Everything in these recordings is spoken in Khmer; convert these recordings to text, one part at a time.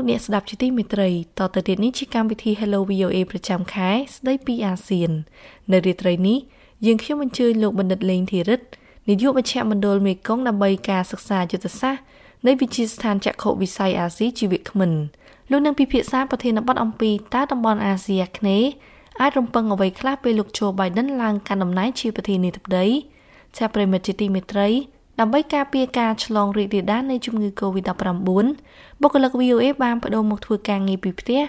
អស់លោកអ្នកស្ដាប់ជាទីមេត្រីតទៅទៀតនេះជាកម្មវិធី Hello VOA ប្រចាំខែស្ដីពីអាស៊ាន នៅរាត្រីនេះយើងខ្ញុំអញ្ជើញលោកបណ្ឌិតលេងធីរិតនាយកមជ្ឈមណ្ឌលមេគង្គដើម្បីការសិក្សាយុទ្ធសាស្ត្រនៃវិទ្យាស្ថានចក្ខុវិស័យអាស៊ីជីវៈគ្មិនលោកនឹងពិភាក្សាប្រធានបទអំពីតើតំបន់អាស៊ីអាគ្នេយ៍អាចរំពឹងអ្វីខ្លះពេលលោកโจ Biden ឡើងកាន់តំណែងជាប្រធានាធិបតីជាប្រិមិត្តជាទីមេត្រីដើម្បីការពារការឆ្លងរីករាលដាលនៃជំងឺ Covid-19 បុគ្គលិក VOA បានបដូរមកធ្វើការងារពីផ្ទះ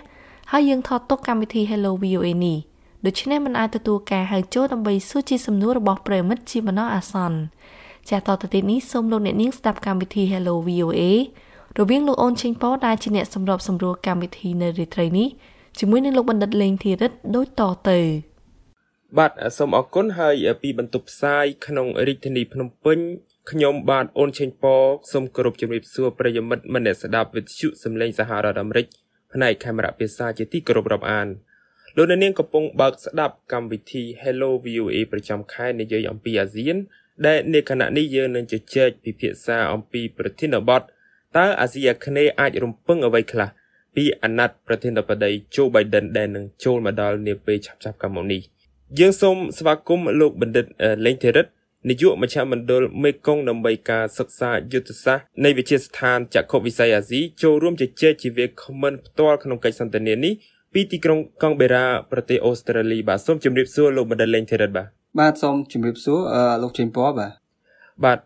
ហើយយើងថតទុកកម្មវិធី Hello VOA នេះដូច្នេះមិនអាចទទួលការហៅចូលដើម្បីសួរជាសំណួររបស់ប្រិមិត្តជាបណ្ដោះអាសន្នចាតទៅទៀតនេះសូមលោកអ្នកនាងស្ដាប់កម្មវិធី Hello VOA រវាងលោកអូនឆេងប៉ដែលជាអ្នកសម្របសម្រួលកម្មវិធីនៅរាត្រីនេះជាមួយនឹងលោកបណ្ឌិតលេងធីរិតដូចតទៅបាទសូមអរគុណហើយពីបន្ទប់ផ្សាយក្នុងរាជធានីភ្នំពេញ ខ្ញុំបាទអូនឆេងប៉សូមគោរពជំរាបសួរប្រិយមិត្តមនស្សស្ដាប់វិទ្យុសំឡេងសហរដ្ឋអាមេរិកផ្នែកខេមរៈភាសាជាទីគោរពរាប់អានលោកនាងកំពុងបើកស្ដាប់កម្មវិធី Hello VOA ប្រចាំខែនិយាយអំពីអាស៊ាន ដែលនៅខណៈនេះយើងនឹងជជែកពិភាក្សាអំពីប្រធានបទតើអាស៊ីអាគ្នេយ៍អាចរំពឹងអ្វីខ្លះពីអាណត្តិប្រធានាធិបតី Joe Biden ដែលនឹងចូលមកដល់នាពេលឆាប់ៗខាងមុខនេះយើងសូមស្វាគមន៍លោកបណ្ឌិតលេងធីរិត នាយកមជ្ឈមណ្ឌលមេគង្គដើម្បីការសិក្សាយុទ្ធសាស្ត្រនៃវិទ្យាស្ថានចក្ខុវិស័យអាស៊ីចូលរួមជជែកជាវាគ្មិនផ្ទាល់ក្នុងកិច្ចសន្ទនានេះពីទីក្រុងកង់បេរ៉ាប្រទេសអូស្ត្រាលីបាទសូមជម្រាបសួរលោកបណ្ឌិតលេងធីរិតបាទបាទសូមជម្រាបសួរលោកចេញពណ៌បាទបាទ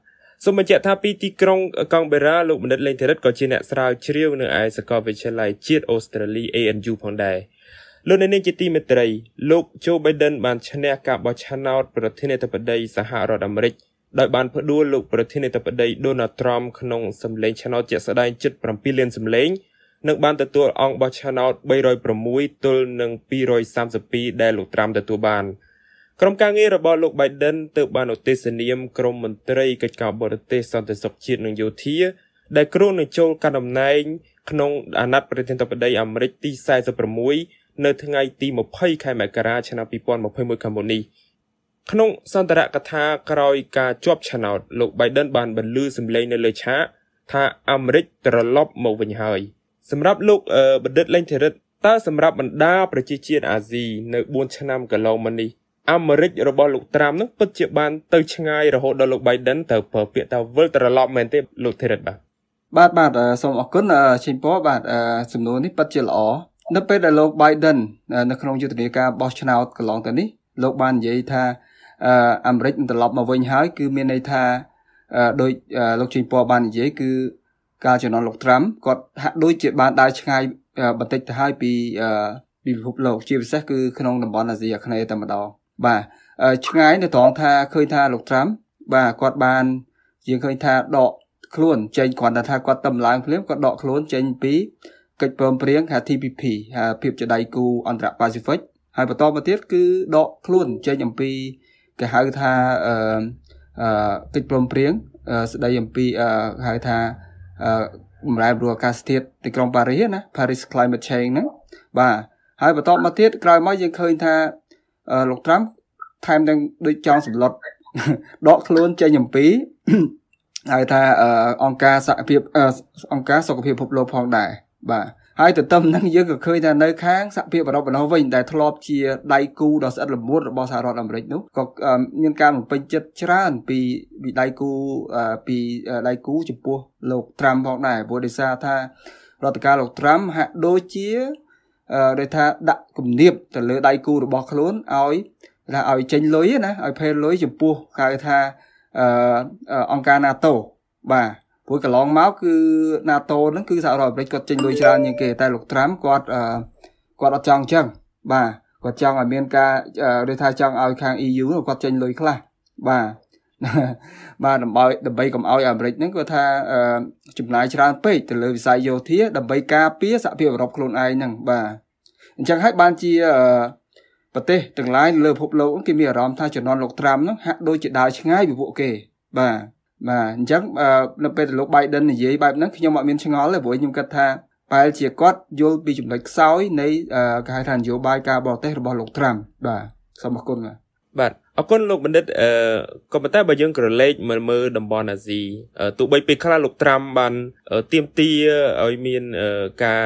សូមបញ្ជាក់ថាពីទីក្រុងកង់បេរ៉ាលោកបណ្ឌិតលេងធីរិតក៏ជាអ្នកស្រាវជ្រាវនៅឯសាកលវិទ្យាល័យជាតិអូស្ត្រាលី ANU ផងដែរ លោកនាងជាទីមេត្រីលោក Joe Biden បានឈ្នះការបោះឆ្នោតប្រធានាធិបតីសហរដ្ឋអាមេរិកដោយបានផ្ដួលលោកប្រធានាធិបតី Donald Trump ក្នុងសម្លេងឆ្នោតជាក់ស្ដែងជិត7លានសម្លេងនិងបានទទួលអង្គបោះឆ្នោត306ទល់នឹង232ដែលលោក Trump ទទួលបានក្រុមការងាររបស់លោក Biden ទើបបានឧទ្ទិសនាមក្រុមមន្ត្រីកិច្ចការបរទេសសន្តិសុខជាតិនិងយោធា ដែលគ្រោងនឹងចូលកាន់តំណែងក្នុងអាណត្តិប្រធានាធិបតីអាមេរិកទី46 នៅថ្ងៃទី20ខែមករាឆ្នាំ2021ខាងមុខនេះក្នុងសន្ទរកថាក្រោយការជាប់ឆ្នោតលោក Biden បានបន្លឺសម្លេងនៅលើឆាកថាអាមេរិកត្រឡប់មកវិញហើយសម្រាប់លោកបណ្ឌិតលេងធីរិតតើសម្រាប់បណ្ដាប្រជាជាតិអាស៊ីនៅ4ឆ្នាំកន្លងមកនេះអាមេរិករបស់លោកត្រាំនឹងពិតជាបានទៅឆ្ងាយរហូតដល់លោក Biden ទៅប្រើពាក្យថាវិលត្រឡប់មែនទេលោកធីរិតបាទបាទបាទសូមអរគុណឈិញពបាទសំណួរនេះពិតជាល្អ នៅពេលដែលលោក Biden នៅក្នុងយុទ្ធនាការបោះឆ្នោតកន្លងទៅនេះលោកបាននិយាយថាអាមេរិកនឹងត្រឡប់មកវិញហើយគឺមានន័យថាដោយលោកជិញពណ៌បាននិយាយគឺការជំនន់លោកត្រាំគាត់ហាក់ដូចជាបានដើរឆ្ងាយបន្តិចទៅហើយពីពីពិភពលោកជាពិសេសគឺក្នុងតំបន់អាស៊ីអាគ្នេយ៍តែម្ដងបាទឆ្ងាយនៅត្រង់ថាឃើញថាលោកត្រាំបាទគាត់បានយើងឃើញថាដកខ្លួនចេញគ្រាន់តែថាគាត់តំឡើងភ្លាមគាត់ដកខ្លួនចេញពី កិច្ចព្រមព្រៀងហៅ TPP ភាពជាដៃគូអន្តរប៉ាស៊ីហ្វិកហើយបន្តមកទៀតគឺដកខ្លួនចេញអំពីគេហៅថាអឺកិច្ចព្រមព្រៀងស្ដីអំពីហៅថាបម្រែបម្រួលអាកាសធាតុទីក្រុងប៉ារីសណា Paris Climate Change ហ្នឹងបាទហើយបន្តមកទៀតក្រោយមកយើងឃើញថាលោកត្រាំថែមទាំងដូចចង់សម្លុតដកខ្លួនចេញអំពីហៅថាអង្គការសហភាពអង្គការសុខភាពពិភពលោកផងដែរ បាទហើយទន្ទឹមនឹងយើងក៏ឃើញថានៅខាងសហភាពអឺរ៉ុបឯនោះវិញដែលធ្លាប់ជាដៃគូដ៏ស្អិតល្មួតរបស់សហរដ្ឋអាមេរិកនោះក៏មានការបំពេញចិត្តច្រើនពីពីដៃគូពីដៃគូចំពោះលោកត្រាំផងដែរព្រោះដោយសារថារដ្ឋការលោកត្រាំហាក់ដូចជាដូចថាដាក់គំនាបទៅលើដៃគូរបស់ខ្លួនឲ្យថាឲ្យចេញលុយណាឲ្យផេលលុយចំពោះហៅថាអង្គការ NATO បាទ ព្រោះកន្លងមកគឺ NATO ហ្នឹងគឺសហរដ្ឋអាមេរិកគាត់ចេញលុយច្រើនជាងគេតែលោកត្រាំគាត់គាត់អត់ចង់អញ្ចឹងបាទគាត់ចង់ឲ្យមានការដូចថាចង់ឲ្យខាង EU គាត់ចេញលុយខ្លះបាទបាទដើម្បីដើម្បីកុំឲ្យអាមេរិកហ្នឹងគាត់ថាចំណាយច្រើនពេកទៅលើវិស័យយោធាដើម្បីការពារសហភាពអឺរ៉ុបខ្លួនឯងហ្នឹងបាទអញ្ចឹងហើយបានជាប្រទេសទាំងឡាយលើពិភពលោកគេមានអារម្មណ៍ថាជំនាន់លោកត្រាំហ្នឹងហាក់ដូចជាដើរឆ្ងាយពីពួកគេបាទ បាទអញ្ចឹងនៅពេលដែលលោក Biden និយាយបែបហ្នឹងខ្ញុំអត់មានឆ្ងល់ទេព្រោះខ្ញុំគិតថាបែរជាគាត់យល់ពីចំណុចខ្សោយនៃគេហៅថានយោបាយការបរទេសរបស់លោកត្រាំបាទសូមអរគុណបាទបាទអរគុណលោកបណ្ឌិតអឺក៏ប៉ុន្តែបើយើងក្រឡេកមើលមើលតំបន់អាស៊ីទោះបីពេលខ្លះលោកត្រាំបានទៀមទាឲ្យមានការ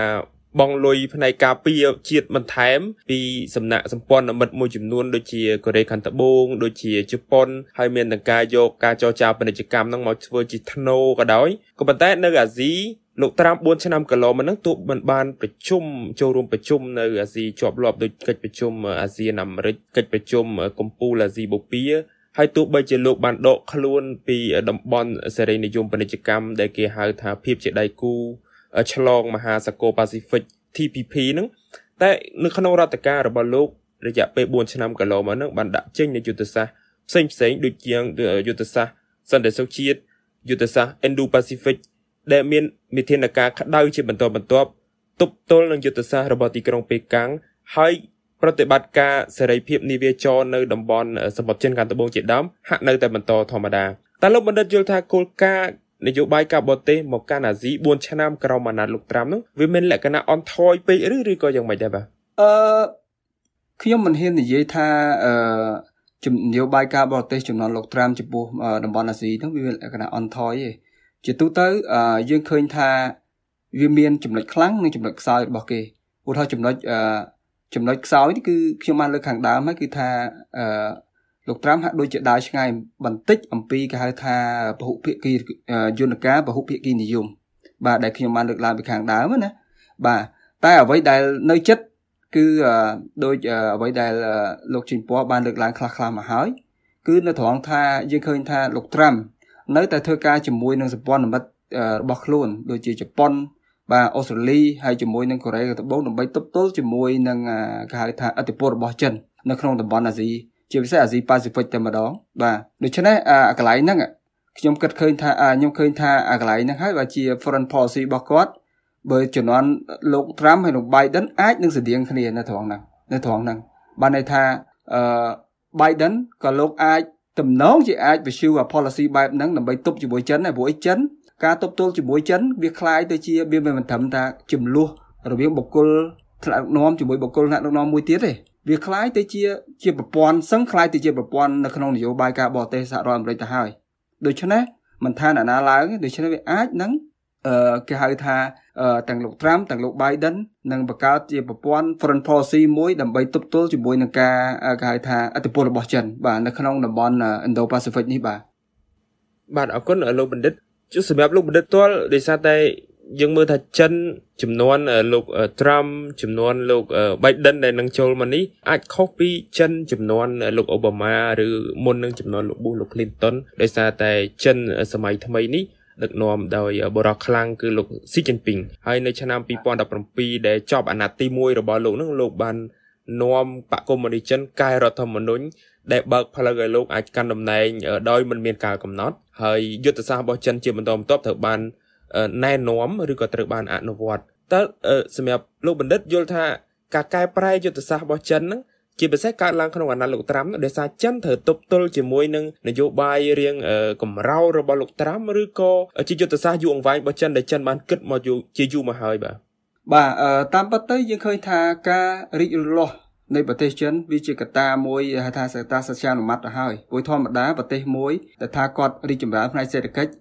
បងលុយផ្នែកការពារជាតិបន្ថែម ពីសំណាក់សម្ព័ន្ធមិត្តមួយចំនួនដូចជាកូរ៉េខាងត្បូងដូចជាជប៉ុនហើយមានទាំងការយកការចរចាពាណិជ្ជកម្មហ្នឹងមកធ្វើជាធ្នូក៏ដោយក៏ប៉ុន្តែនៅអាស៊ីលោកត្រាំ4ឆ្នាំកន្លងមកហ្នឹងទោះមិនបានប្រជុំចូលរួមប្រជុំនៅអាស៊ីជាប់លាប់ដូចកិច្ចប្រជុំអាស៊ានអាមេរិកកិច្ចប្រជុំកម្ពុជាអាស៊ីបូព៌ាហើយទោះបីជាលោកបានដកខ្លួនពីតំបន់សេរីនិយមពាណិជ្ជកម្មដែលគេហៅថាភាពជាដៃគូ ឆ្លងមហាសាគរប៉ាស៊ីហ្វិក TPP ហ្នឹងតែនៅក្នុងរដ្ឋការរបស់លោករយៈពេល4ឆ្នាំកន្លងមកហ្នឹងបានដាក់ចេញនូវយុទ្ធសាស្ត្រផ្សេងផ្សេងដូចជាយុទ្ធសាស្ត្រសន្តិសុខជាតិយុទ្ធសាស្ត្រ Indo-Pacific ដែលមានវិធានការក្តៅជាបន្តបន្ទាប់ទប់ទល់នឹងយុទ្ធសាស្ត្ររបស់ទីក្រុងប៉េកាំងហើយប្រតិបត្តិការសេរីភាពនាវាចរនៅតំបន់សមុទ្រចិនខាងត្បូងជាដើមហាក់នៅតែបន្តធម្មតាតែលោកបណ្ឌិតយល់ថាគោលការណ៍ នយោបាយការបរទេសមកកាន់អាស៊ី4ឆ្នាំក្រោមអាណត្តិលោកត្រាំនោះវាមានលក្ខណៈអន់ថយពេកឬឬក៏យ៉ាងម៉េចដែរបាទអឺខ្ញុំមិនហ៊ាននិយាយថាអឺជំនយោបាយការបរទេសចំនួនលោកត្រាំចំពោះតំបន់អាស៊ីនោះវាមានលក្ខណៈអន់ថយទេជាទូទៅយើងឃើញថាវាមានចំណុចខ្លាំងនិងចំណុចខ្សោយរបស់គេឧទាហរណ៍ចំណុចចំណុចខ្សោយនេះគឺខ្ញុំបានលើកខាងដើមហើយគឺថាអឺ លោកត្រាំហាក់ដូចជាដើរឆ្ងាយបន្តិចអំពីគេហៅថាពហុភាគីយន្តការពហុភាគីនិយមបាទដែលខ្ញុំបានលើកឡើងពីខាងដើមណាបាទតែអ្វីដែលនៅចិត្តគឺដូចអ្វីដែលលោកជីងពណ៌បានលើកឡើងខ្លះៗមកហើយ គឺនៅត្រង់ថាយើងឃើញថាលោកត្រាំនៅតែធ្វើការជាមួយនឹងសម្ព័ន្ធមិត្តរបស់ខ្លួន ដូចជាជប៉ុនបាទអូស្ត្រាលីហើយជាមួយនឹងកូរ៉េត្បូងដើម្បីទប់ទល់ជាមួយនឹងគេហៅថាអធិបុលរបស់ចិននៅក្នុងតំបន់អាស៊ី ជាពិសេសអាស៊ីប៉ាស៊ីហ្វិកតែម្ដងបាទដូច្នេះអាកន្លែងហ្នឹងខ្ញុំគិតឃើញថាខ្ញុំឃើញថាអាកន្លែងហ្នឹងហើយបើជា foreign policy របស់គាត់បើជំនាន់លោក Trump ហើយលោក Biden អាចនឹងស្តៀងគ្នានៅត្រង់ហ្នឹងនៅត្រង់ហ្នឹងបានន័យថាអឺ Biden ក៏លោកអាចទំនងជាអាច pursue policy បែបហ្នឹងដើម្បីទប់ជាមួយចិនដែរព្រោះអីចិនការទប់ទល់ជាមួយចិនវាคล้ายទៅជាវាមិនត្រឹមថាចំនួនរវាងបុគ្គលថ្នាក់ដឹកនាំជាមួយបុគ្គលថ្នាក់ដឹកនាំមួយទៀតទេ វាคล้ายទៅជាជាប្រព័ន្ធសឹងคล้ายទៅជាប្រព័ន្ធនៅក្នុងនយោបាយការបរទេសសហរដ្ឋអាមេរិកទៅហើយដូច្នេះមិនថាអ្នកណាឡើងដូច្នេះវាអាចនឹងអឺគេហៅថាទាំងលោក Trump ទាំងលោក Biden នឹងបង្កើតជាប្រព័ន្ធ foreign policy មួយដើម្បីទប់ទល់ជាមួយនឹងការគេហៅថាអធិបុលរបស់ចិនបាទនៅក្នុងតំបន់ Indo-Pacific នេះបាទបាទអរគុណលោកបណ្ឌិតជួយសម្រាប់លោកបណ្ឌិតទាល់ដោយសារតែ យើងមើលថាចិនចំនួនលោក Trump ចំនួនលោក Biden ដែលនឹងចូលមកនេះអាចខុសពីចិនចំនួនលោក Obama ឬមុននឹងចំនួនលោក Bush លោក Clinton ដោយសារតែចិនសម័យថ្មីនេះដឹកនាំដោយបរិះខ្លាំងគឺលោកស៊ីជីនពីងហើយនៅឆ្នាំ2017ដែលចប់អាណត្តិទី1របស់លោកនឹងលោកបាននាំបកកុម្មុយនីចិនកែរដ្ឋធម្មនុញ្ញដែលបើកផ្លូវឲ្យលោកអាចកាន់តំណែងដោយមិនមានការកំណត់ហើយយុទ្ធសាស្ត្ររបស់ចិនជាបន្តបន្ទាប់ត្រូវបាន ណែនាំឬក៏ត្រូវបានអនុវត្តតើសម្រាប់លោកបណ្ឌិតយល់ថាការកែប្រែយុទ្ធសាស្ត្ររបស់ចិនហ្នឹងជាពិសេសកើតឡើងក្នុងអាណត្តិលោកត្រាំដោយសារចិនត្រូវទប់ទល់ជាមួយនឹងនយោបាយរៀងកម្រោរបស់លោកត្រាំឬក៏ជាយុទ្ធសាស្ត្រយូរអង្វែងរបស់ចិនដែលចិនបានគិតមកជាយូរមកហើយបាទបាទតាមពិតទៅយើងឃើញថាការរីករាស់នៃប្រទេសចិនវាជាកត្តាមួយហៅថាកត្តាសច្ចានុមត្តទៅហើយព្រោះធម្មតាប្រទេសមួយដែលថាគាត់រីកចម្រើនផ្នែកសេដ្ឋកិច្ច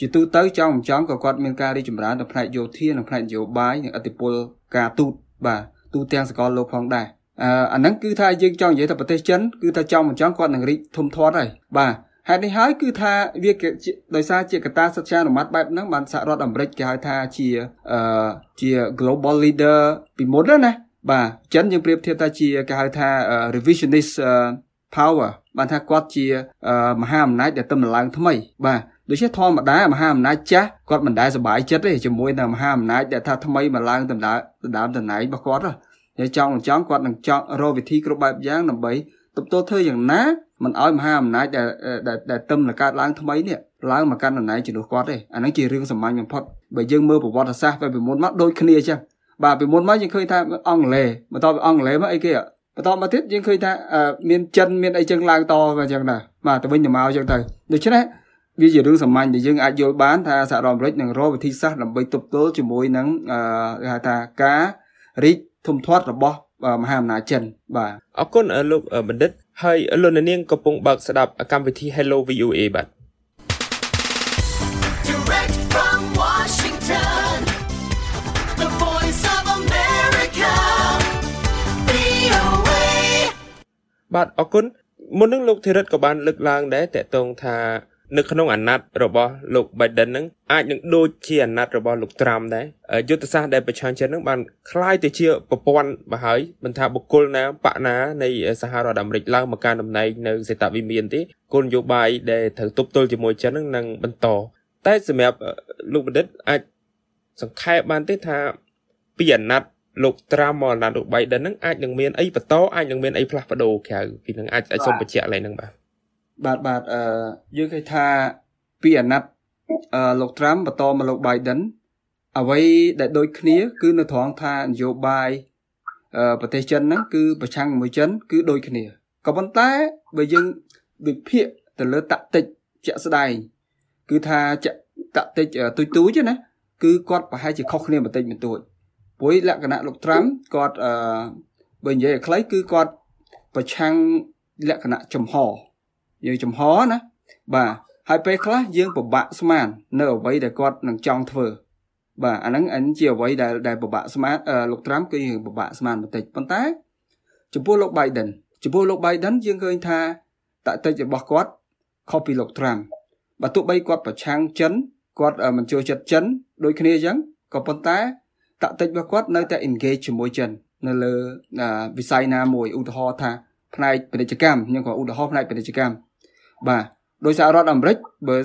ជាទូទៅចង់មិនចង់ក៏គាត់មានការរីកចម្រើននៅផ្នែកយោធានិងផ្នែកនយោបាយនិងអធិបុលការទូតបាទទូទាំងសកលលោកផងដែរអឺអាហ្នឹងគឺថាយើងចង់និយាយថាប្រទេសចិនគឺថាចង់មិនចង់គាត់នឹងរីកធំធាត់ហើយបាទហេតុនេះហើយគឺថាវាដោយសារជាកត្តាសច្ចានុមត្តបែបហ្នឹងបានសហរដ្ឋអាមេរិកគេហៅថាជាអឺជា global leader ពីមុនណាបាទចិនយើងប្រៀបធៀបថាជាគេហៅថា revisionist power បានថាគាត់ជាមហាអំណាចដែលទំនឡើងថ្មីបាទ ដូច្នេះធម្មតាមហាអំណាចចាស់គាត់មិនដែលសប្បាយចិត្តទេជាមួយនឹងមហាអំណាចដែលថាថ្មីមកឡើងដំណើរដើមតំណែងរបស់គាត់ហើយចង់ចង់គាត់នឹងចង់រកវិធីគ្រប់បែបយ៉ាងដើម្បីទប់ទល់ធ្វើយ៉ាងណាមិនឲ្យមហាអំណាចដែលដែលទឹមនឹងកើតឡើងថ្មីនេះឡើងមកកាន់តំណែងជំនួសគាត់ទេអាហ្នឹងជារឿងសាមញ្ញបំផុតបើយើងមើលប្រវត្តិសាស្ត្រពីមុនមកដូចគ្នាអញ្ចឹងបាទពីមុនមកយើងឃើញថាអង់គ្លេសបន្ទាប់ពីអង់គ្លេសមកអីគេបន្តមកទៀតយើងឃើញថាមានចិនមានអីចឹងឡើងតអញ្ចឹងដែរបាទទៅវិញទៅមកអញ្ចឹងទៅដូច្នេះ វាជារឿងសាមញ្ញដែលយើងអាចយល់បានថាសហរដ្ឋអាមេរិកនឹងរកវិធីសាស្ត្រដើម្បីទប់ទល់ជាមួយនឹងគេហៅថាការរីកធំធាត់របស់មហាអំណាចចិនបាទអរគុណលោកបណ្ឌិត ហើយលោកនាងកំពុងបើកស្ដាប់កម្មវិធី Hello VOA បាទ Direct from Washington, the voice of America, VOA. បាទអរគុណមុននឹងលោកធីរិតក៏បានលើកឡើងដែរតកតងថា នៅក្នុងអាណត្តិរបស់លោក Biden ហ្នឹងអាចនឹងដូចជាអាណត្តិរបស់លោក Trump ដែរយុទ្ធសាស្ត្រដែលប្រឆាំងចិត្តហ្នឹងបានคล้ายទៅជាប្រព័ន្ធបើហើយមិនថាបុគ្គលណាបកណានៃសហរដ្ឋអាមេរិកឡើងមកកាន់តំណែងនៅសេតវិមានទេគោលនយោបាយដែលត្រូវទប់ទល់ជាមួយចិនហ្នឹងនឹងបន្តតែសម្រាប់លោកបណ្ឌិតអាចសង្ខេបបានទេថាពីអាណត្តិលោកត្រាំមកអាណត្តិលោក Biden ហ្នឹងអាចនឹងមានអីបន្តអាចនឹងមានអីផ្លាស់ប្ដូរក្រៅពីនឹងអាចអាចសូមបញ្ជាក់ឡើងហ្នឹងបាទ បាទបាទអឺយើងឃើញថាពីអាណត្តិអឺលោកត្រាំបន្តមកលោក Biden អ្វីដែលដូចគ្នា គឺនៅត្រង់ថានយោបាយអឺប្រទេសចិនហ្នឹងគឺប្រឆាំងជាមួយចិន គឺដូចគ្នាក៏ប៉ុន្តែបើយើងវិភាគទៅលើតតិចជាក់ស្ដែងគឺថាជាក់តតិចទុយទូចណាគឺគាត់ប្រហែលជាខុសគ្នាបន្តិចបន្តួចព្រោះលក្ខណៈលោកត្រាំគាត់អឺបើនិយាយឲ្យខ្លីគឺគាត់ប្រឆាំងលក្ខណៈចំហ យើងចំហណាបាទហើយពេលខ្លះយើងពិបាកស្មាន នៅអ្វីដែលគាត់នឹងចង់ធ្វើបាទអាហ្នឹងអញជាអ្វីដែលដែលពិបាកស្មានលោកត្រាំគឺយើងពិបាកស្មានបន្តិចប៉ុន្តែចំពោះលោក Biden ចំពោះលោក Biden យើងឃើញថាតតិចរបស់គាត់ខុសពីលោកត្រាំបើទោះបីគាត់ប្រឆាំងចិនគាត់មិនចូលចិត្តចិនដូចគ្នាអញ្ចឹងក៏ប៉ុន្តែតតិចរបស់គាត់នៅតែ engage ជាមួយចិននៅលើវិស័យណាមួយឧទាហរណ៍ថាផ្នែកពាណិជ្ជកម្មខ្ញុំក៏ឧទាហរណ៍ផ្នែកពាណិជ្ជកម្ម បាទដោយសហរដ្ឋអាមេរិកបើ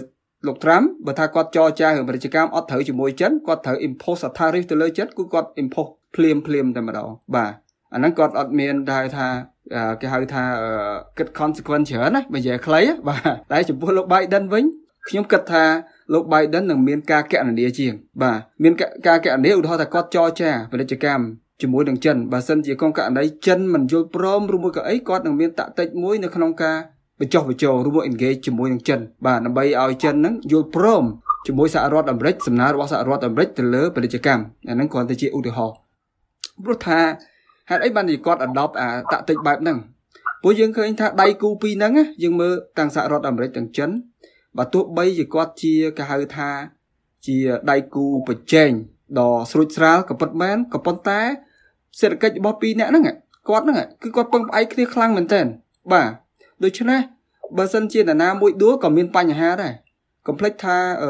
លោកត្រាំបើថាគាត់ចរចារឿងពាណិជ្ជកម្មអត់ត្រូវជាមួយចិនគាត់ត្រូវ impose tariff ទៅលើចិនគឺគាត់ impose ភ្លាមភ្លាមតែម្ដងបាទអាហ្នឹងគាត់អត់មានដែរថាគេហៅថាគិត consequence ច្រើនណាបើនិយាយខ្លីបាទតែចំពោះលោក Biden វិញខ្ញុំគិតថាលោក Biden នឹងមានការកណនាជាង បាទមានការកណនាឧទាហរណ៍ថាគាត់ចរចាពាណិជ្ជកម្មជាមួយនឹងចិនបើសិនជាកងករណីចិនមិនយល់ព្រមឬមួយក៏អីគាត់នឹងមានតាក់ទិចមួយនៅក្នុងការ បញ្ចុះបញ្ចូលឬមួយ engage ជាមួយនឹងចិនបាទដើម្បីឲ្យចិនហ្នឹងយល់ព្រមជាមួយសហរដ្ឋអាមេរិកសំណើរបស់សហរដ្ឋអាមេរិកទៅលើពាណិជ្ជកម្មអាហ្នឹងគ្រាន់តែជាឧទាហរណ៍ព្រោះថាហេតុអីបានជាគាត់ adopt អាតាក់ទិចបែបហ្នឹងព្រោះយើងឃើញថាដៃគូពីរហ្នឹងយើងមើលទាំងសហរដ្ឋអាមេរិកទាំងចិនបើទោះបីជាគាត់ជាគេហៅថាជាដៃគូប្រជែងដ៏ស្រួចស្រាលក៏ប៉ុន្តែក៏ប៉ុន្តែសេដ្ឋកិច្ចរបស់ពីរអ្នកហ្នឹងគាត់ហ្នឹងគឺគាត់ពឹងផ្អែកគ្នាខ្លាំងមែនទែនបាទ ដូច្នេះបើសិនជានរណាមួយដួលក៏មានបញ្ហាដែរកុំភ្លេចថាអឺ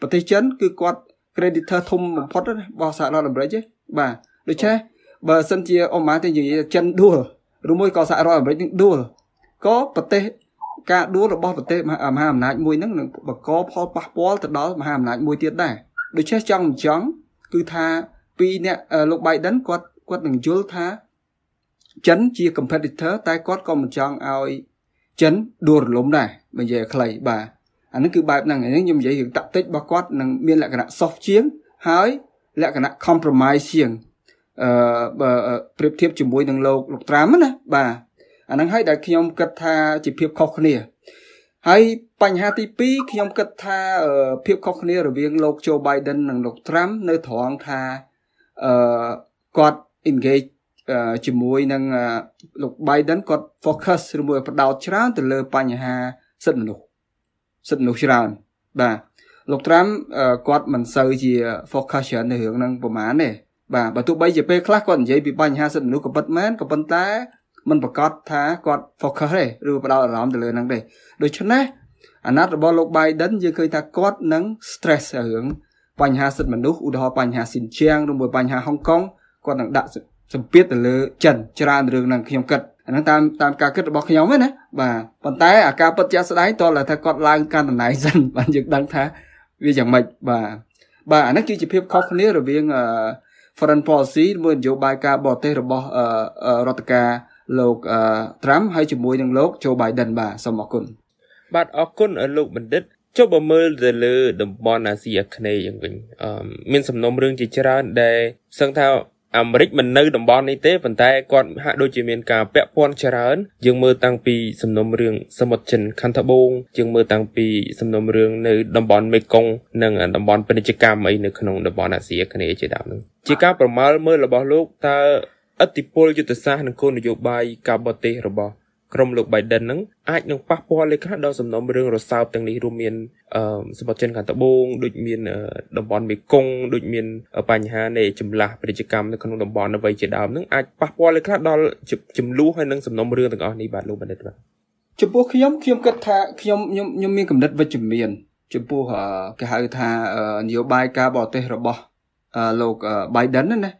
ប្រទេសចិនគឺគាត់ creditor ធំបំផុតរបស់សហរដ្ឋអាមេរិកទេបាទដូច្នេះបើសិនជាអមតែនិយាយចិនដួលឬមួយក៏សហរដ្ឋអាមេរិកនឹងដួលក៏ប្រទេសការដួលរបស់ប្រទេសមហាអំណាចមួយហ្នឹងនឹងបង្កផលប៉ះពាល់ទៅដល់មហាអំណាចមួយទៀតដែរដូច្នេះចង់មិនចង់គឺថាពីអ្នកលោក Biden គាត់គាត់នឹងយល់ថា ចិនជា competitor តែគាត់ក៏មិនចង់ឲ្យចិនដួលរលំដែរបើនិយាយខ្លីបាទអានេះគឺបែបហ្នឹងអញ្ចឹងខ្ញុំនិយាយរឿងតាក់ទិចរបស់គាត់នឹងមានលក្ខណៈ soft ជាងហើយលក្ខណៈ compromise ជាងអឺបើប្រៀបធៀបជាមួយនឹងលោកលោកត្រាំណាបាទអាហ្នឹងហើយដែលខ្ញុំគិតថាជាភាពខុសគ្នាហើយបញ្ហាទី2ខ្ញុំគិតថាភាពខុសគ្នារវាងលោក Joe Biden និងលោក Trump នៅត្រង់ថាអឺគាត់ engage ជាមួយនឹងលោក Biden គាត់ focus ឬមួយបដោតច្រើនទៅលើបញ្ហាសិទ្ធិមនុស្សសិទ្ធិមនុស្សច្រើនបាទលោក Trump គាត់មិនសូវជា focus ច្រើននៅរឿងហ្នឹងប្រហែលទេបាទបើទោះបីជាពេលខ្លះគាត់និយាយពីបញ្ហាសិទ្ធិមនុស្សក៏ពិតមែនក៏ប៉ុន្តែមិនប្រកាសថាគាត់ focus ទេឬបដោតអារម្មណ៍ទៅលើហ្នឹងទេដូច្នេះអាណត្តិរបស់លោក Biden យើងឃើញថាគាត់នឹង stress រឿងបញ្ហាសិទ្ធិមនុស្សឧទាហរណ៍បញ្ហាស៊ីនជៀងឬមួយបញ្ហាហុងកុងគាត់នឹងដាក់ សម្ពាធទៅលើចិនច្រើនរឿងហ្នឹងខ្ញុំគិតអាហ្នឹងតាមតាមការគិតរបស់ខ្ញុំណាបាទប៉ុន្តែអាការពិតជាក់ស្ដែងតើថាគាត់ឡើងកាន់តំណែងសិនបានយើងដឹងថាវាយ៉ាងម៉េចបាទបាទអានេះគឺជាភាពខុសគ្នារវាង foreign policy មួយនយោបាយការបរទេសរបស់រដ្ឋការលោក Trump ហើយជាមួយនឹងលោក Joe Biden បាទសូមអរគុណបាទអរគុណលោកបណ្ឌិតចុះបើមើលទៅលើតំបន់អាស៊ីអាគ្នេយ៍យ៉ាងវិញមានសំណុំរឿងជាច្រើនដែលសឹងថា អាមេរិកមិននៅតំបន់នេះទេប៉ុន្តែគាត់ហាក់ដូចជាមានការពាក់ព័ន្ធច្រើនយើងមើលតាំងពីសំណុំរឿងសមុទ្រចិនខណ្ឌត្បូងយើងមើលតាំងពីសំណុំរឿងនៅតំបន់មេគង្គនិងតំបន់ពាណិជ្ជកម្មអីនៅក្នុងតំបន់អាស៊ីអាគ្នេយ៍ជាដើមហ្នឹងជាការប្រមាលមើលរបស់លោកតើឥទ្ធិពលយុទ្ធសាស្ត្រនិងគោលនយោបាយការបរទេសរបស់ ក្រុមលោក Biden ហ្នឹងអាចនឹងប៉ះពាល់លក្ខណៈដល់សំណុំរឿងរសើបទាំងនេះរួមមានអឺសម្បត្តិចិនខាងត្បូងដូចមានតំបន់មេគង្គដូចមានបញ្ហានៃចម្លាស់ពាណិជ្ជកម្មនៅក្នុងតំបន់អ្វីជាដើមហ្នឹងអាចប៉ះពាល់លក្ខណៈដល់ចំនួនហើយនឹងសំណុំរឿងទាំងអស់នេះបាទលោកបណ្ឌិតបាទចំពោះខ្ញុំខ្ញុំគិតថាខ្ញុំខ្ញុំខ្ញុំមានកំណត់វិជ្ជមានចំពោះគេហៅថានយោបាយការបរទេសរបស់លោក Biden ណាណា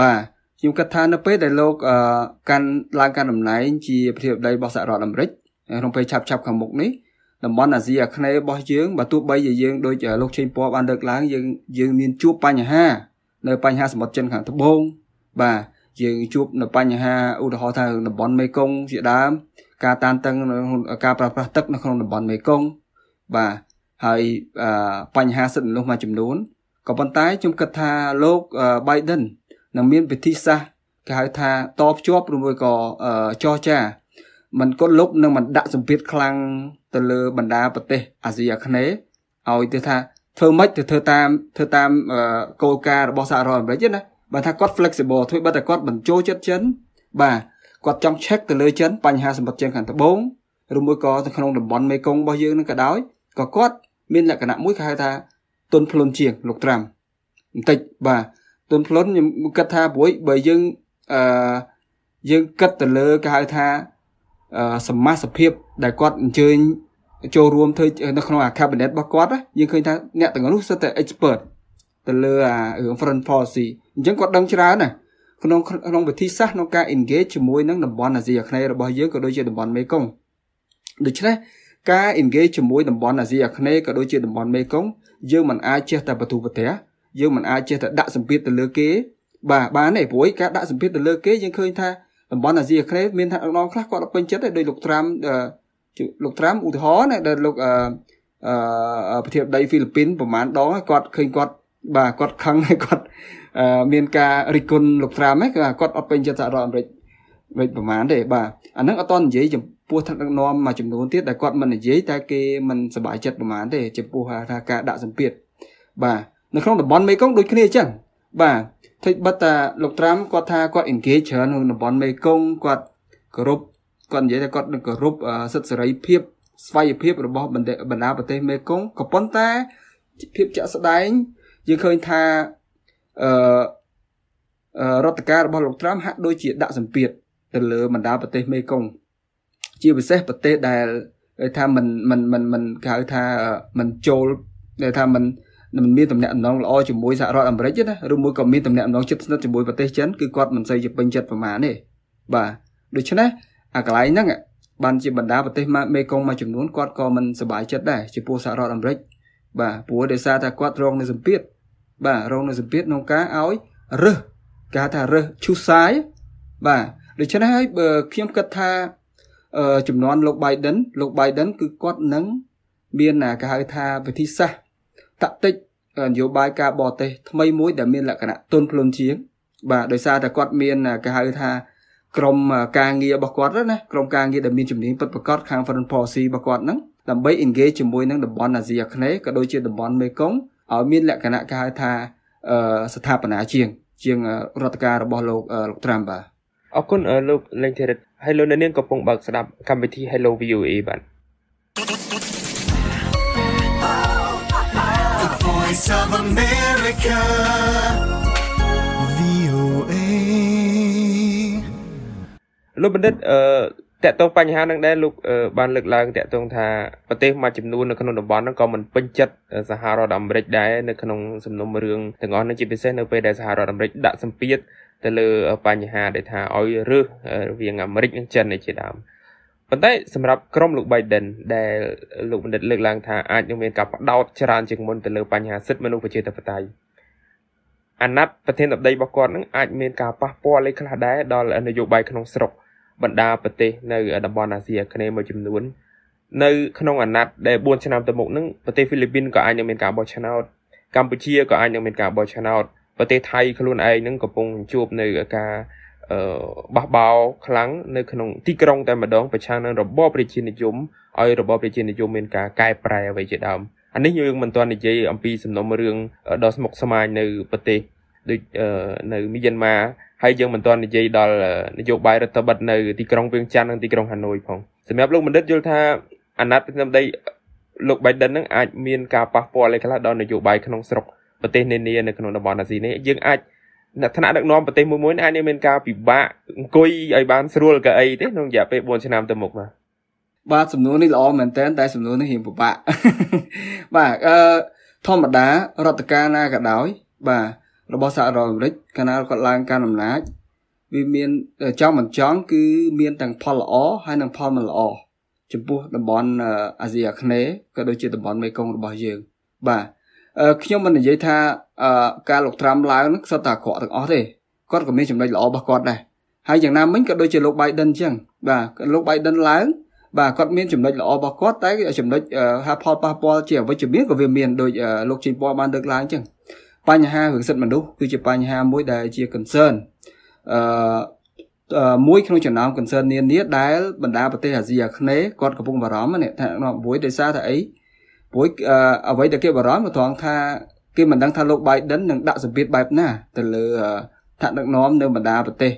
បាទ ខ្ញុំគិតថានៅពេលដែលលោកកាន់ឡើងកាន់តំណែងជាប្រធានាធិបតីរបស់សហរដ្ឋអាមេរិកក្នុងពេលឆាប់ឆាប់ខាងមុខនេះតំបន់អាស៊ីអាគ្នេយ៍របស់យើងបើទោះបីជាយើងដូចលោកឆេងពណ៌បានលើកឡើងយើងយើងមានជួបបញ្ហា នៅបញ្ហាសមុទ្រចិនខាងត្បូងបាទយើងជួបនៅបញ្ហាឧទាហរណ៍ថាតំបន់មេគង្គជាដើមការតានតឹងការប្រើប្រាស់ទឹកនៅក្នុងតំបន់មេគង្គបាទហើយបញ្ហាសិទ្ធិមនុស្សមួយចំនួនក៏ប៉ុន្តែខ្ញុំគិតថាលោក Biden នឹងមានវិធីសាស្ត្រគេហៅថាតភ្ជាប់ឬមួយក៏ចរចាมันក៏លុបនឹងមិនដាក់សម្ពាធខ្លាំងទៅលើបណ្ដាប្រទេសអាស៊ីអាគ្នេយ៍ឲ្យទៅថាធ្វើម៉េចទៅធ្វើតាមធ្វើតាមគោលការណ៍របស់សហរដ្ឋអាមេរិកណាបើថាគាត់ flexible ធ្វើបើតែគាត់បញ្ចូលចិត្តចិនបាទគាត់ចង់ check ទៅលើចិនបញ្ហាសម្បត្តិចិនខាងត្បូងឬមួយក៏នៅក្នុងតំបន់មេគង្គរបស់យើងនឹងក៏ដោយក៏គាត់មានលក្ខណៈមួយគេហៅថាទុនភ្លុនជាងលោកត្រាំបន្តិចបាទ ទុនភ្លុនខ្ញុំគិតថាព្រួយបើយើងអឺយើងគិតទៅលើគេហៅថាអឺសមាសភាពដែលគាត់អញ្ជើញចូលរួមធ្វើនៅក្នុងអា cabinet របស់គាត់យើងឃើញថាអ្នកទាំងនោះសិតតែ expert ទៅលើអារឿង front policy អញ្ចឹងគាត់ដឹងច្រើនណាក្នុងក្នុងវិធីសាស្ត្រក្នុងការ engage ជាមួយនឹងតំបន់អាស៊ីអាគ្នេយ៍របស់យើងក៏ដូចជាតំបន់មេគង្គដូច្នេះការ engage ជាមួយតំបន់អាស៊ីអាគ្នេយ៍ក៏ដូចជាតំបន់មេគង្គយើងមិនអាចចេះតែបទូប្រទេស យើងមិនអាចចេះតែដាក់សម្ពាធទៅលើគេបាទបានទេព្រោះការដាក់សម្ពាធទៅលើគេយើងឃើញថាតំបន់អាស៊ីអាគ្នេយ៍មានថាអង្គខ្លះគាត់អត់ពេញចិត្តទេដោយលោកត្រាំលោកត្រាំឧទាហរណ៍ណាដែលលោកអឺអឺប្រធានាធិបតីហ្វីលីពីនប្រហែលដងគាត់ឃើញគាត់បាទគាត់ខឹងហើយគាត់មានការរិះគន់លោកត្រាំហ្នឹងគឺគាត់អត់ពេញចិត្តសហរដ្ឋអាមេរិកវិញប្រហែលទេបាទអាហ្នឹងអត់តនិយាយចំពោះថ្នាក់ដឹកនាំមួយចំនួនទៀតដែលគាត់មិននិយាយតែគេមិនសប្បាយចិត្តប្រហែលទេចំពោះថាការដាក់សម្ពាធបាទ នៅក្នុងតំបន់មេគង្គដូចគ្នាអញ្ចឹងបាទថ្មីបិទតាលោកត្រាំគាត់ថាគាត់ engage ច្រើនក្នុងតំបន់មេគង្គគាត់គោរពគាត់និយាយថាគាត់នឹងគោរពសិទ្ធិសេរីភាពស្វ័យភាពរបស់បណ្ដាប្រទេសមេគង្គក៏ប៉ុន្តែភាពជាក់ស្ដែងយើងឃើញថាអឺរដ្ឋការរបស់លោកត្រាំហាក់ដូចជាដាក់សម្ពាធទៅលើបណ្ដាប្រទេសមេគង្គជាពិសេសប្រទេសដែលថាមិនមិនមិនមិនគេហៅថាមិនចូលដែលថាមិន មិនមានតំណែងតំណងល្អជាមួយសហរដ្ឋអាមេរិកទេណាឬមួយក៏មានតំណែងតំណងជិតស្និទ្ធជាមួយប្រទេសចិនគឺគាត់មិនសូវជាពេញចិត្តប្រមាណទេបាទដូច្នេះអាកន្លែងហ្នឹងបានជាបណ្ដាប្រទេសមេគង្គមួយចំនួនគាត់ក៏មិនសប្បាយចិត្តដែរចំពោះសហរដ្ឋអាមេរិកបាទព្រោះដោយសារតែគាត់រងនៅសម្ពាធបាទរងនៅសម្ពាធក្នុងការឲ្យរើសគេថារើសឈូសសាយបាទដូច្នេះហើយបើខ្ញុំគិតថាចំនួនលោក Biden លោក Biden គឺគាត់នឹងមានគេហៅថាវិធីសាស្ត្រ តាក់ទិកនយោបាយការបរទេសថ្មីមួយដែលមានលក្ខណៈទន់ភ្លន់ជាង បាទដោយសារតែគាត់មានគេហៅថាក្រមការងាររបស់គាត់ណាក្រមការងារដែលមានជំនាញពិតប្រាកដខាង foreign policy របស់គាត់ហ្នឹងដើម្បី engage ជាមួយនឹងតំបន់អាស៊ីអាគ្នេយ៍ក៏ដូចជាតំបន់មេគង្គឲ្យមានលក្ខណៈគេហៅថាស្ថាបនាជាង ជាងរដ្ឋការរបស់លោកលោកត្រាំបាទអរគុណលោកលេងធីរិតហើយលោកអ្នកនាងកំពុងបើកស្ដាប់កម្មវិធី Hello VOA បាទ Voice of America. VOA. លោកបណ្ឌិតអឺតកតងបញ្ហានឹងដែរលោកបានលើកឡើងតកតងថាប្រទេសមួយចំនួននៅក្នុងតំបន់ហ្នឹងក៏មិនពេញចិត្តសហរដ្ឋអាមេរិកដែរនៅក្នុងសំណុំរឿងទាំងអស់នេះជាពិសេសនៅពេលដែលសហរដ្ឋអាមេរិកដាក់សម្ពាធទៅលើបញ្ហាដែលថាឲ្យរើសរវាងអាមេរិកនិងចិននេះជាដើម ប៉ុន្តែសម្រាប់ក្រុមលោក Biden ដែលលោកបណ្ឌិតលើកឡើងថាអាចនឹងមានការបដោតច្រើនជាងមុនទៅលើបញ្ហាសិទ្ធិមនុស្សប្រជាធិបតេយ្យអាណត្តិប្រធានាធិបតីរបស់គាត់នឹងអាចមានការប៉ះពាល់លេខខ្លះដែរដល់នយោបាយក្នុងស្រុកបណ្ដាប្រទេសនៅតំបន់អាស៊ីអាគ្នេយ៍មួយចំនួន នៅក្នុងអាណត្តិដែល4ឆ្នាំទៅមុខនឹងប្រទេសហ្វីលីពីនក៏អាចនឹងមានការបោះឆ្នោតកម្ពុជាក៏អាចនឹងមានការបោះឆ្នោតប្រទេសថៃខ្លួនឯងនឹងកំពុងជួបនៅការ បះបោខ្លាំងនៅក្នុងទីក្រុងតែម្ដងប្រឆាំងនឹងរបបប្រជានិយមឲ្យរបបប្រជានិយមមានការកែប្រែអ្វីជាដើមអានេះយើងមិនទាន់និយាយអំពីសំណុំរឿងដ៏ស្មុគស្មាញនៅប្រទេសដូចនៅមីយ៉ាន់ម៉ាហើយយើងមិនទាន់និយាយដល់នយោបាយរដ្ឋបတ်នៅទីក្រុងវៀងច័ន្ទនិងទីក្រុងហាណូយផងសម្រាប់លោកបណ្ឌិតយល់ថាអាណត្តិប្រចាំដីលោក Biden នឹងអាចមានការប៉ះពាល់អីខ្លះដល់នយោបាយក្នុងស្រុកប្រទេសនានានៅក្នុងតំបន់អាស៊ីនេះយើងអាច អ្នកថ្នាក់ដឹកនាំប្រទេសមួយមួយអាចនឹងមានការពិបាកអង្គុយឲ្យបានស្រួលកៅអីទេក្នុងរយៈពេល4ឆ្នាំទៅមុខបាទបាទសំណួរនេះល្អមែនតើតែសំណួរនេះរៀងពិបាកបាទអឺធម្មតារដ្ឋការណាក៏ដោយ បាទរបស់សហរដ្ឋអាមេរិកកាលណាគាត់ឡើងកាន់អំណាចវាមានចង់មិនចង់គឺមានទាំងផលល្អហើយនិងផលមិនល្អចំពោះតំបន់អាស៊ីអាគ្នេយ៍ក៏ដូចជាតំបន់មេគង្គរបស់យើង បាទ ខ្ញុំមិននិយាយថាការលោកត្រាំឡើងនឹងសុទ្ធតែអាក្រក់ទាំងអស់ទេគាត់ក៏មានចំណុចល្អរបស់គាត់ដែរហើយយ៉ាងណាមិញក៏ដូចជាលោក Biden អញ្ចឹងបាទលោក Biden ឡើងបាទគាត់មានចំណុចល្អរបស់គាត់តែចំណុចហាផលប៉ះពាល់ជាអវិជ្ជមានក៏វាមានដូចលោកជិនពណ៌បានលើកឡើងអញ្ចឹងបញ្ហារឿងសិទ្ធិមនុស្សគឺជាបញ្ហាមួយដែលជា concern អឺមួយក្នុងចំណោម concern នានាដែលបណ្ដាប្រទេសអាស៊ីអាគ្នេយ៍គាត់កំពុងបារម្ភនេះថាមួយដោយសារតែអី ព្រោះអ្វីដែលគេបារម្ភត្រង់ថាគេមិនដឹងថាលោក Biden នឹងដាក់សម្ពាធបែបណាទៅលើថ្នាក់ដឹកនាំនៅបណ្ដាប្រទេស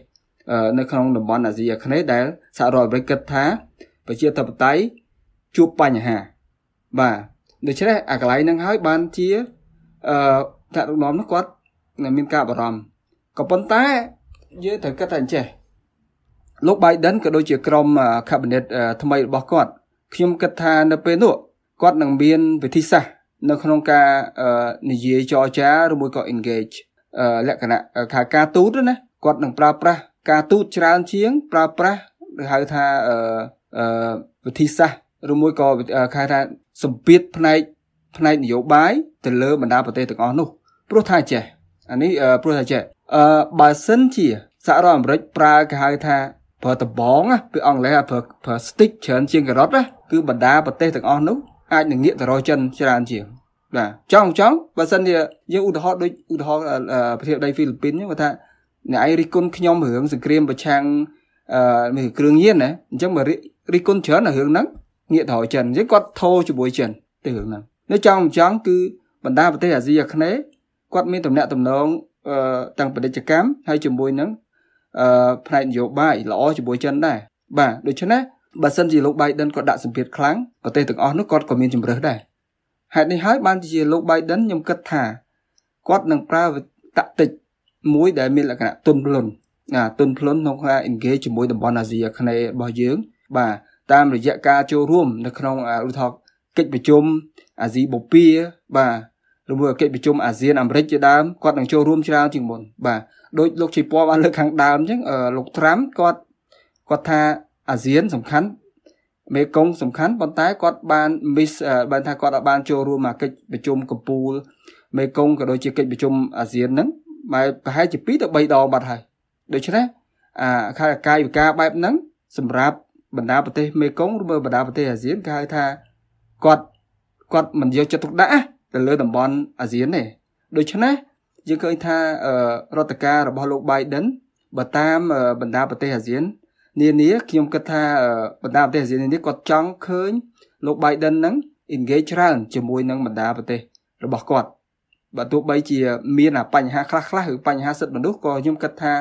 នៅក្នុងតំបន់អាស៊ីអាគ្នេយ៍ដែលសហរដ្ឋអាមេរិកគិតថាប្រជាធិបតេយ្យជួបបញ្ហាបាទដូច្នេះអាកន្លែងហ្នឹងហើយបានជាអឺថ្នាក់ដឹកនាំនោះគាត់មានការបារម្ភក៏ប៉ុន្តែយើងត្រូវគិតថាអញ្ចេះលោក Biden ក៏ដូចជាក្រុម cabinet ថ្មីរបស់គាត់ខ្ញុំគិតថានៅពេលនោះ គាត់នឹងមានវិធីសាស្ត្រនៅក្នុងការនិយាយចរចាឬមួយក៏ engage លក្ខណៈខាការទូតណាគាត់នឹងប្រើប្រាស់ការទូតច្រើនជាង ប្រើប្រាស់ឬហៅថាវិធីសាស្ត្រឬមួយក៏គេថាសម្ពាធផ្នែកផ្នែកនយោបាយទៅលើបណ្ដាប្រទេសទាំងអស់នោះព្រោះថាចេះអានេះព្រោះថាចេះអឺបើសិនជាសហរដ្ឋអាមេរិកប្រើគេហៅថាប្រើដបងពីអង់គ្លេសប្រើប្រើ stick ច្រើនជាងការ៉ុតណាគឺបណ្ដាប្រទេសទាំងអស់នោះ អាចនឹងងាកទៅរកចិនច្រើនជាងបាទចង់ចង់បើសិនជាយើងឧទាហរណ៍ដូចឧទាហរណ៍ប្រទេសដីហ្វីលីពីនគាត់ថាអ្នកឯងរិះគន់ខ្ញុំរឿងសង្គ្រាមប្រឆាំងអឺគ្រឿងញៀនណាអញ្ចឹងមករិះគន់ច្រើននៅរឿងហ្នឹងងាកទៅរកចិនអញ្ចឹងគាត់ធោជាមួយចិនទៅរឿងហ្នឹងនៅចង់មិនចង់គឺបណ្ដាប្រទេសអាស៊ីអាគ្នេយ៍គាត់មានតំណែងតំណងអឺទាំងពាណិជ្ជកម្មហើយជាមួយនឹងអឺផ្នែកនយោបាយល្អជាមួយចិនដែរបាទដូច្នេះ បើសិនជាលោក Biden គាត់ដាក់សម្ពាធខ្លាំងប្រទេសទាំងអស់នោះគាត់ក៏មានជំរើសដែរហេតុនេះហើយបានជាលោក Biden ខ្ញុំគិតថាគាត់នឹងប្រើតាក់ទិកមួយដែលមានលក្ខណៈទុនភ្លុនណាទុនភ្លុនក្នុងការ engage ជាមួយតំបន់អាស៊ីអាគ្នេយ៍របស់យើង បាទតាមរយៈការចូលរួម នៅក្នុងឧទាហរណ៍កិច្ចប្រជុំអាស៊ីបូព៌ាបាទឬមួយកិច្ចប្រជុំអាស៊ានអាមេរិកជាដើមគាត់នឹងចូលរួមច្រើនជាងមុនបាទដោយលោកជ័យពណ៌បានលើកខាងដើមអញ្ចឹងលោកត្រាំគាត់គាត់ថា អាស៊ានសំខាន់មេកុងសំខាន់ប៉ុន្តែគាត់បាន miss បានថាគាត់បានចូលរួមមកកិច្ចប្រជុំកំពូលមេកុងក៏ដូចជាកិច្ចប្រជុំអាស៊ានហ្នឹងបែបប្រហែលជា2ទៅ3ដងបាត់ហើយដូច្នេះអាខាងកាយវិការបែបហ្នឹងសម្រាប់បណ្ដាប្រទេសមេកុងឬបណ្ដាប្រទេសអាស៊ានគេហៅថាគាត់គាត់មិនយកចិត្តទុកដាក់ទៅលើតំបន់អាស៊ានទេដូច្នេះយើងឃើញថារដ្ឋការរបស់លោក Biden បើតាមបណ្ដាប្រទេសអាស៊ាន នានាខ្ញុំគិតថាបណ្ដាប្រទេសអាស៊ាននានាគាត់ចង់ឃើញលោក Biden ហ្នឹង engage ច្រើនជាមួយនឹងបណ្ដាប្រទេសរបស់គាត់បើទោះបីជាមានបញ្ហាខ្លះខ្លះឬបញ្ហាសិទ្ធិមនុស្សក៏ខ្ញុំគិតថា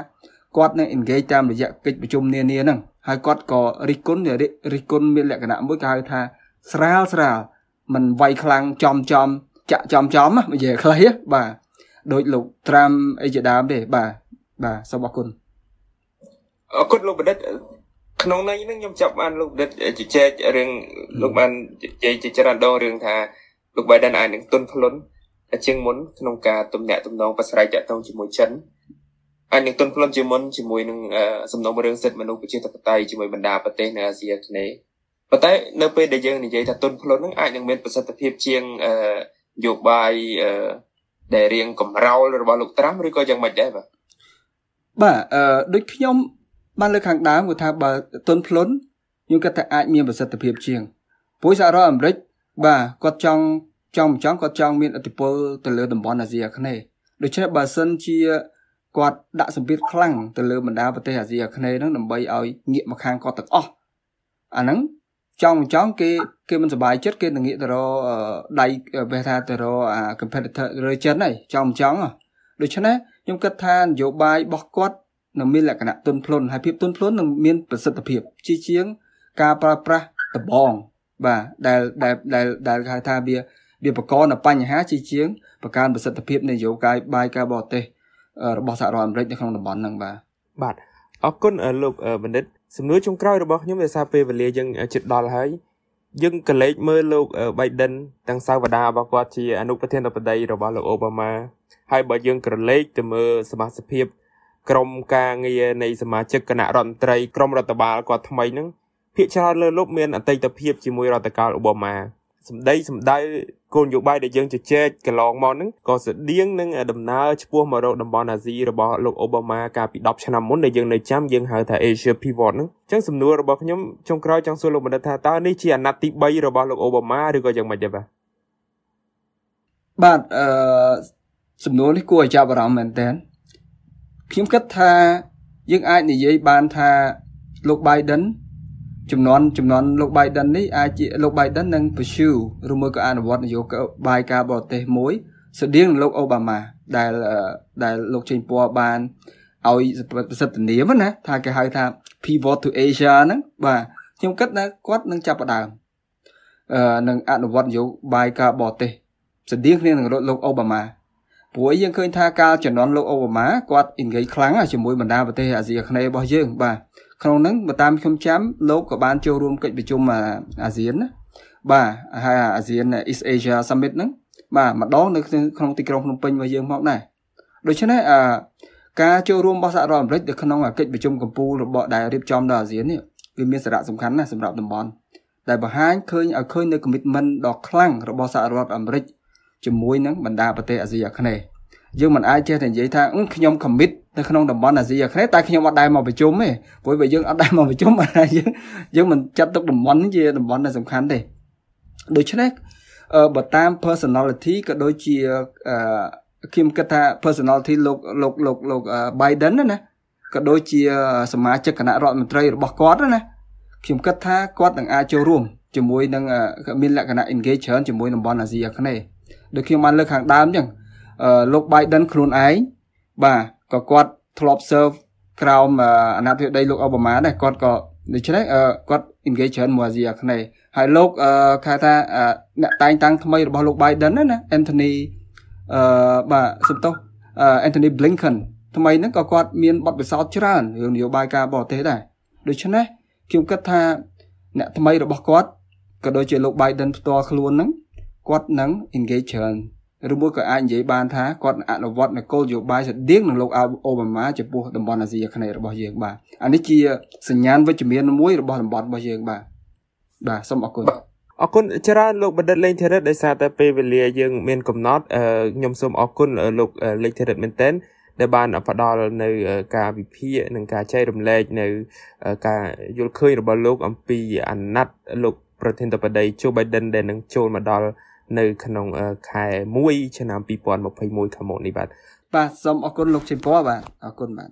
គាត់នឹង engage តាមរយៈកិច្ចប្រជុំនានាហ្នឹងហើយគាត់ក៏រិះគន់រិះគន់មានលក្ខណៈមួយគេហៅថាស្រាលស្រាលមិនវាយខ្លាំងចំចំចាក់ចំចំនិយាយខ្លីបាទដូចលោកត្រាំអីជាដើមទេបាទបាទសូមអរគុណ អរគុណលោកបណ្ឌិតក្នុងន័យហ្នឹងខ្ញុំចាប់បានលោកបណ្ឌិតជជែករឿងលោកបានជជែកជាច្រើនដងរឿងថាលោក Biden អាចនឹងទុនភ្លុនជាងមុនក្នុងការទំនាក់ទំនងប្រស្រ័យតាក់ទងជាមួយចិនអាចនឹងទុនភ្លុនជាមុនជាមួយនឹងសំណុំរឿងសិទ្ធិមនុស្សប្រជាធិបតេយ្យជាមួយបណ្ដាប្រទេសនៅអាស៊ីអាគ្នេយ៍ប៉ុន្តែនៅពេលដែលយើងនិយាយថាទុនភ្លុនហ្នឹងអាចនឹងមានប្រសិទ្ធភាពជាងនយោបាយដែលរៀងកំរោលរបស់លោកត្រាំឬក៏យ៉ាងម៉េចដែរបាទបាទអឺដូចខ្ញុំ បានលើកខាងដើមគាត់ថាបើទុនភ្លុនខ្ញុំគិតថាអាចមានប្រសិទ្ធភាពជាងព្រោះសហរដ្ឋអាមេរិកបាទគាត់ចង់ចង់មិនចង់គាត់ចង់មានឥទ្ធិពលទៅលើតំបន់អាស៊ីអាគ្នេយ៍ដូច្នេះបើសិនជាគាត់ដាក់សម្ពាធខ្លាំងទៅលើបណ្ដាប្រទេសអាស៊ីអាគ្នេយ៍ហ្នឹងដើម្បីឲ្យងាកមកខាងគាត់ទាំងអស់អាហ្នឹងចង់មិនចង់គេគេមិនសប្បាយចិត្តគេនឹងងាកទៅរកដៃបែរថាទៅរកអា competitor រើចិនហើយចង់មិនចង់ដូច្នេះខ្ញុំគិតថានយោបាយរបស់គាត់ នឹងមានលក្ខណៈទន់ភ្លន់ហើយភាពទន់ភ្លន់នឹងមានប្រសិទ្ធភាពជាជាង ការប្រើប្រាស់ដបងបាទដែលដែលដែលដែលហៅថាវាវាបង្កនៅបញ្ហាជាជាងបង្កើនប្រសិទ្ធភាពនៃនយោបាយបាយការបរទេសរបស់សហរដ្ឋអាមេរិកនៅក្នុងតំបន់ហ្នឹងបាទបាទអរគុណលោកបណ្ឌិតសំណួរចុងក្រោយរបស់ខ្ញុំដោយសារពេលវេលាយើងជិតដល់ហើយយើងក៏លេចមើលលោក Biden ទាំងសាវតារបស់គាត់ជាអនុប្រធានាធិបតីរបស់លោក Obama ហើយបើយើងក្រឡេកទៅមើលសមាជិកភាព ក្រមការងារនៃសមាជិកគណៈរដ្ឋមន្ត្រីក្រមរដ្ឋបាលគាត់ថ្មីហ្នឹងភាគច្រើនលើលោកមានអតីតភាពជាមួយរដ្ឋកាលអូបាម៉ាសម្ដីសម្ដៅគោលនយោបាយដែលយើងជជែកកន្លងមកហ្នឹងក៏ស្តៀងនឹងដំណើរឆ្ពោះមករកតំបន់អាស៊ីរបស់លោកអូបាម៉ាកាលពី10ឆ្នាំមុនដែលយើងនៅចាំយើងហៅថា Asia Pivot ហ្នឹងអញ្ចឹងសំណួររបស់ខ្ញុំចុងក្រោយចង់សួរលោកបណ្ឌិតថាតើនេះជាអាណត្តិទី3របស់លោកអូបាម៉ាឬក៏យ៉ាងម៉េចដែរបាទបាទអឺសំណួរនេះគួរឲ្យចាប់អារម្មណ៍មែនតើ ខ្ញុំគិតថាយើងអាចនិយាយបានថាលោក Biden ចំនួនចំនួនលោក Biden នេះអាចជាលោក Biden នឹង pursue ឬមួយក៏អនុវត្តនយោបាយការបរទេសមួយស្តៀងនឹងលោក Obama ដែលដែលលោកចេញពណ៌បានឲ្យប្រសិទ្ធនាមណាថាគេហៅថា pivot to Asia ហ្នឹងបាទខ្ញុំគិតថាគាត់នឹងចាប់ផ្ដើមអឺនឹងអនុវត្តនយោបាយការបរទេសស្តៀងគ្នានឹងលោក Obama ព្រោះយើងឃើញថាការជំនន់លោកអូបាម៉ាគាត់ engage ខ្លាំងជាមួយបណ្ដាប្រទេសអាស៊ីអាគ្នេយ៍របស់យើងបាទក្នុងហ្នឹងបើតាមខ្ញុំចាំលោកក៏បានចូលរួមកិច្ចប្រជុំអាស៊ានណាបាទហើយអាស៊ាន East Asia Summit ហ្នឹងបាទម្ដងនៅក្នុងទីក្រុងភ្នំពេញរបស់យើងមកដែរដូច្នេះអាការចូលរួមរបស់សហរដ្ឋអាមេរិកនៅក្នុងកិច្ចប្រជុំកំពូលរបស់ដែលរៀបចំដល់អាស៊ាននេះវាមានសារៈសំខាន់ណាស់សម្រាប់តំបន់ដែលបង្ហាញឃើញឲ្យឃើញនៅ commitment ដ៏ខ្លាំងរបស់សហរដ្ឋអាមេរិក ជាមួយនឹងបណ្ដាប្រទេសអាស៊ីអាគ្នេយ៍យើងមិនអាចចេះតែនិយាយថាខ្ញុំ commit នៅក្នុងតំបន់អាស៊ីអាគ្នេយ៍តែខ្ញុំអត់ដែរមកប្រជុំទេព្រោះបើយើងអត់ដែរមកប្រជុំអាយើងយើងមិនចាត់ទុកតំបន់នេះជាតំបន់ដែលសំខាន់ទេដូច្នេះបើតាម personality ក៏ដូចជាខ្ញុំគិតថា personality លោកលោកលោកលោក Biden ណាក៏ដូចជាសមាជិកគណៈរដ្ឋមន្ត្រីរបស់គាត់ណាខ្ញុំគិតថាគាត់នឹងអាចចូលរួមជាមួយនឹងមានលក្ខណៈ engage ច្រើនជាមួយតំបន់អាស៊ីអាគ្នេយ៍ ដូចខ្ញុំបានលើកខាងដើមអញ្ចឹងលោក Biden ខ្លួនឯងបាទក៏គាត់ធ្លាប់ serve ក្រោមអាណត្តិធិបតីលោកអូបាម៉ាដែរគាត់ក៏ដូច្នេះគាត់ engage ច្រើនមួយអាស៊ីអាគ្នេយ៍ហើយលោកគេថាអ្នកតែងតាំងថ្មីរបស់លោក Biden ណា Anthony អឺបាទសំទោស Anthony Blinken ថ្មីហ្នឹងក៏គាត់មានបទពិសោធន៍ច្រើនរឿងនយោបាយការបរទេសដែរដូច្នេះខ្ញុំគិតថាអ្នកថ្មីរបស់គាត់ក៏ដូចជាលោក Biden ផ្ទាល់ខ្លួនហ្នឹង គាត់នឹង engage ច្រើនឬមួយក៏អាចនិយាយបានថាគាត់អនុវត្តនៅគោលនយោបាយស្តៀងនឹងលោកអូបាម៉ាចំពោះតំបន់អាស៊ីអាគ្នេយ៍របស់យើងបាទអានេះជាសញ្ញាណវិជ្ជមានមួយរបស់តំបន់របស់យើងបាទបាទសូមអរគុណអរគុណច្រើនលោកបណ្ឌិតលេងធីរិតដោយសារតែពេលវេលាយើងមានកំណត់ខ្ញុំសូមអរគុណលោកលេងធីរិតមែនតើដែលបានផ្ដល់នៅការវិភាគនិងការចែករំលែកនៅការយល់ឃើញរបស់លោកអំពីអាណត្តិលោកប្រធានាធិបតី Joe Biden ដែលនឹងចូលមកដល់ នៅក្នុងខែ1ឆ្នាំ2021ខាងមុខនេះបាទបាទសូមអរគុណលោកជិមពណ៌បាទអរគុណបាទ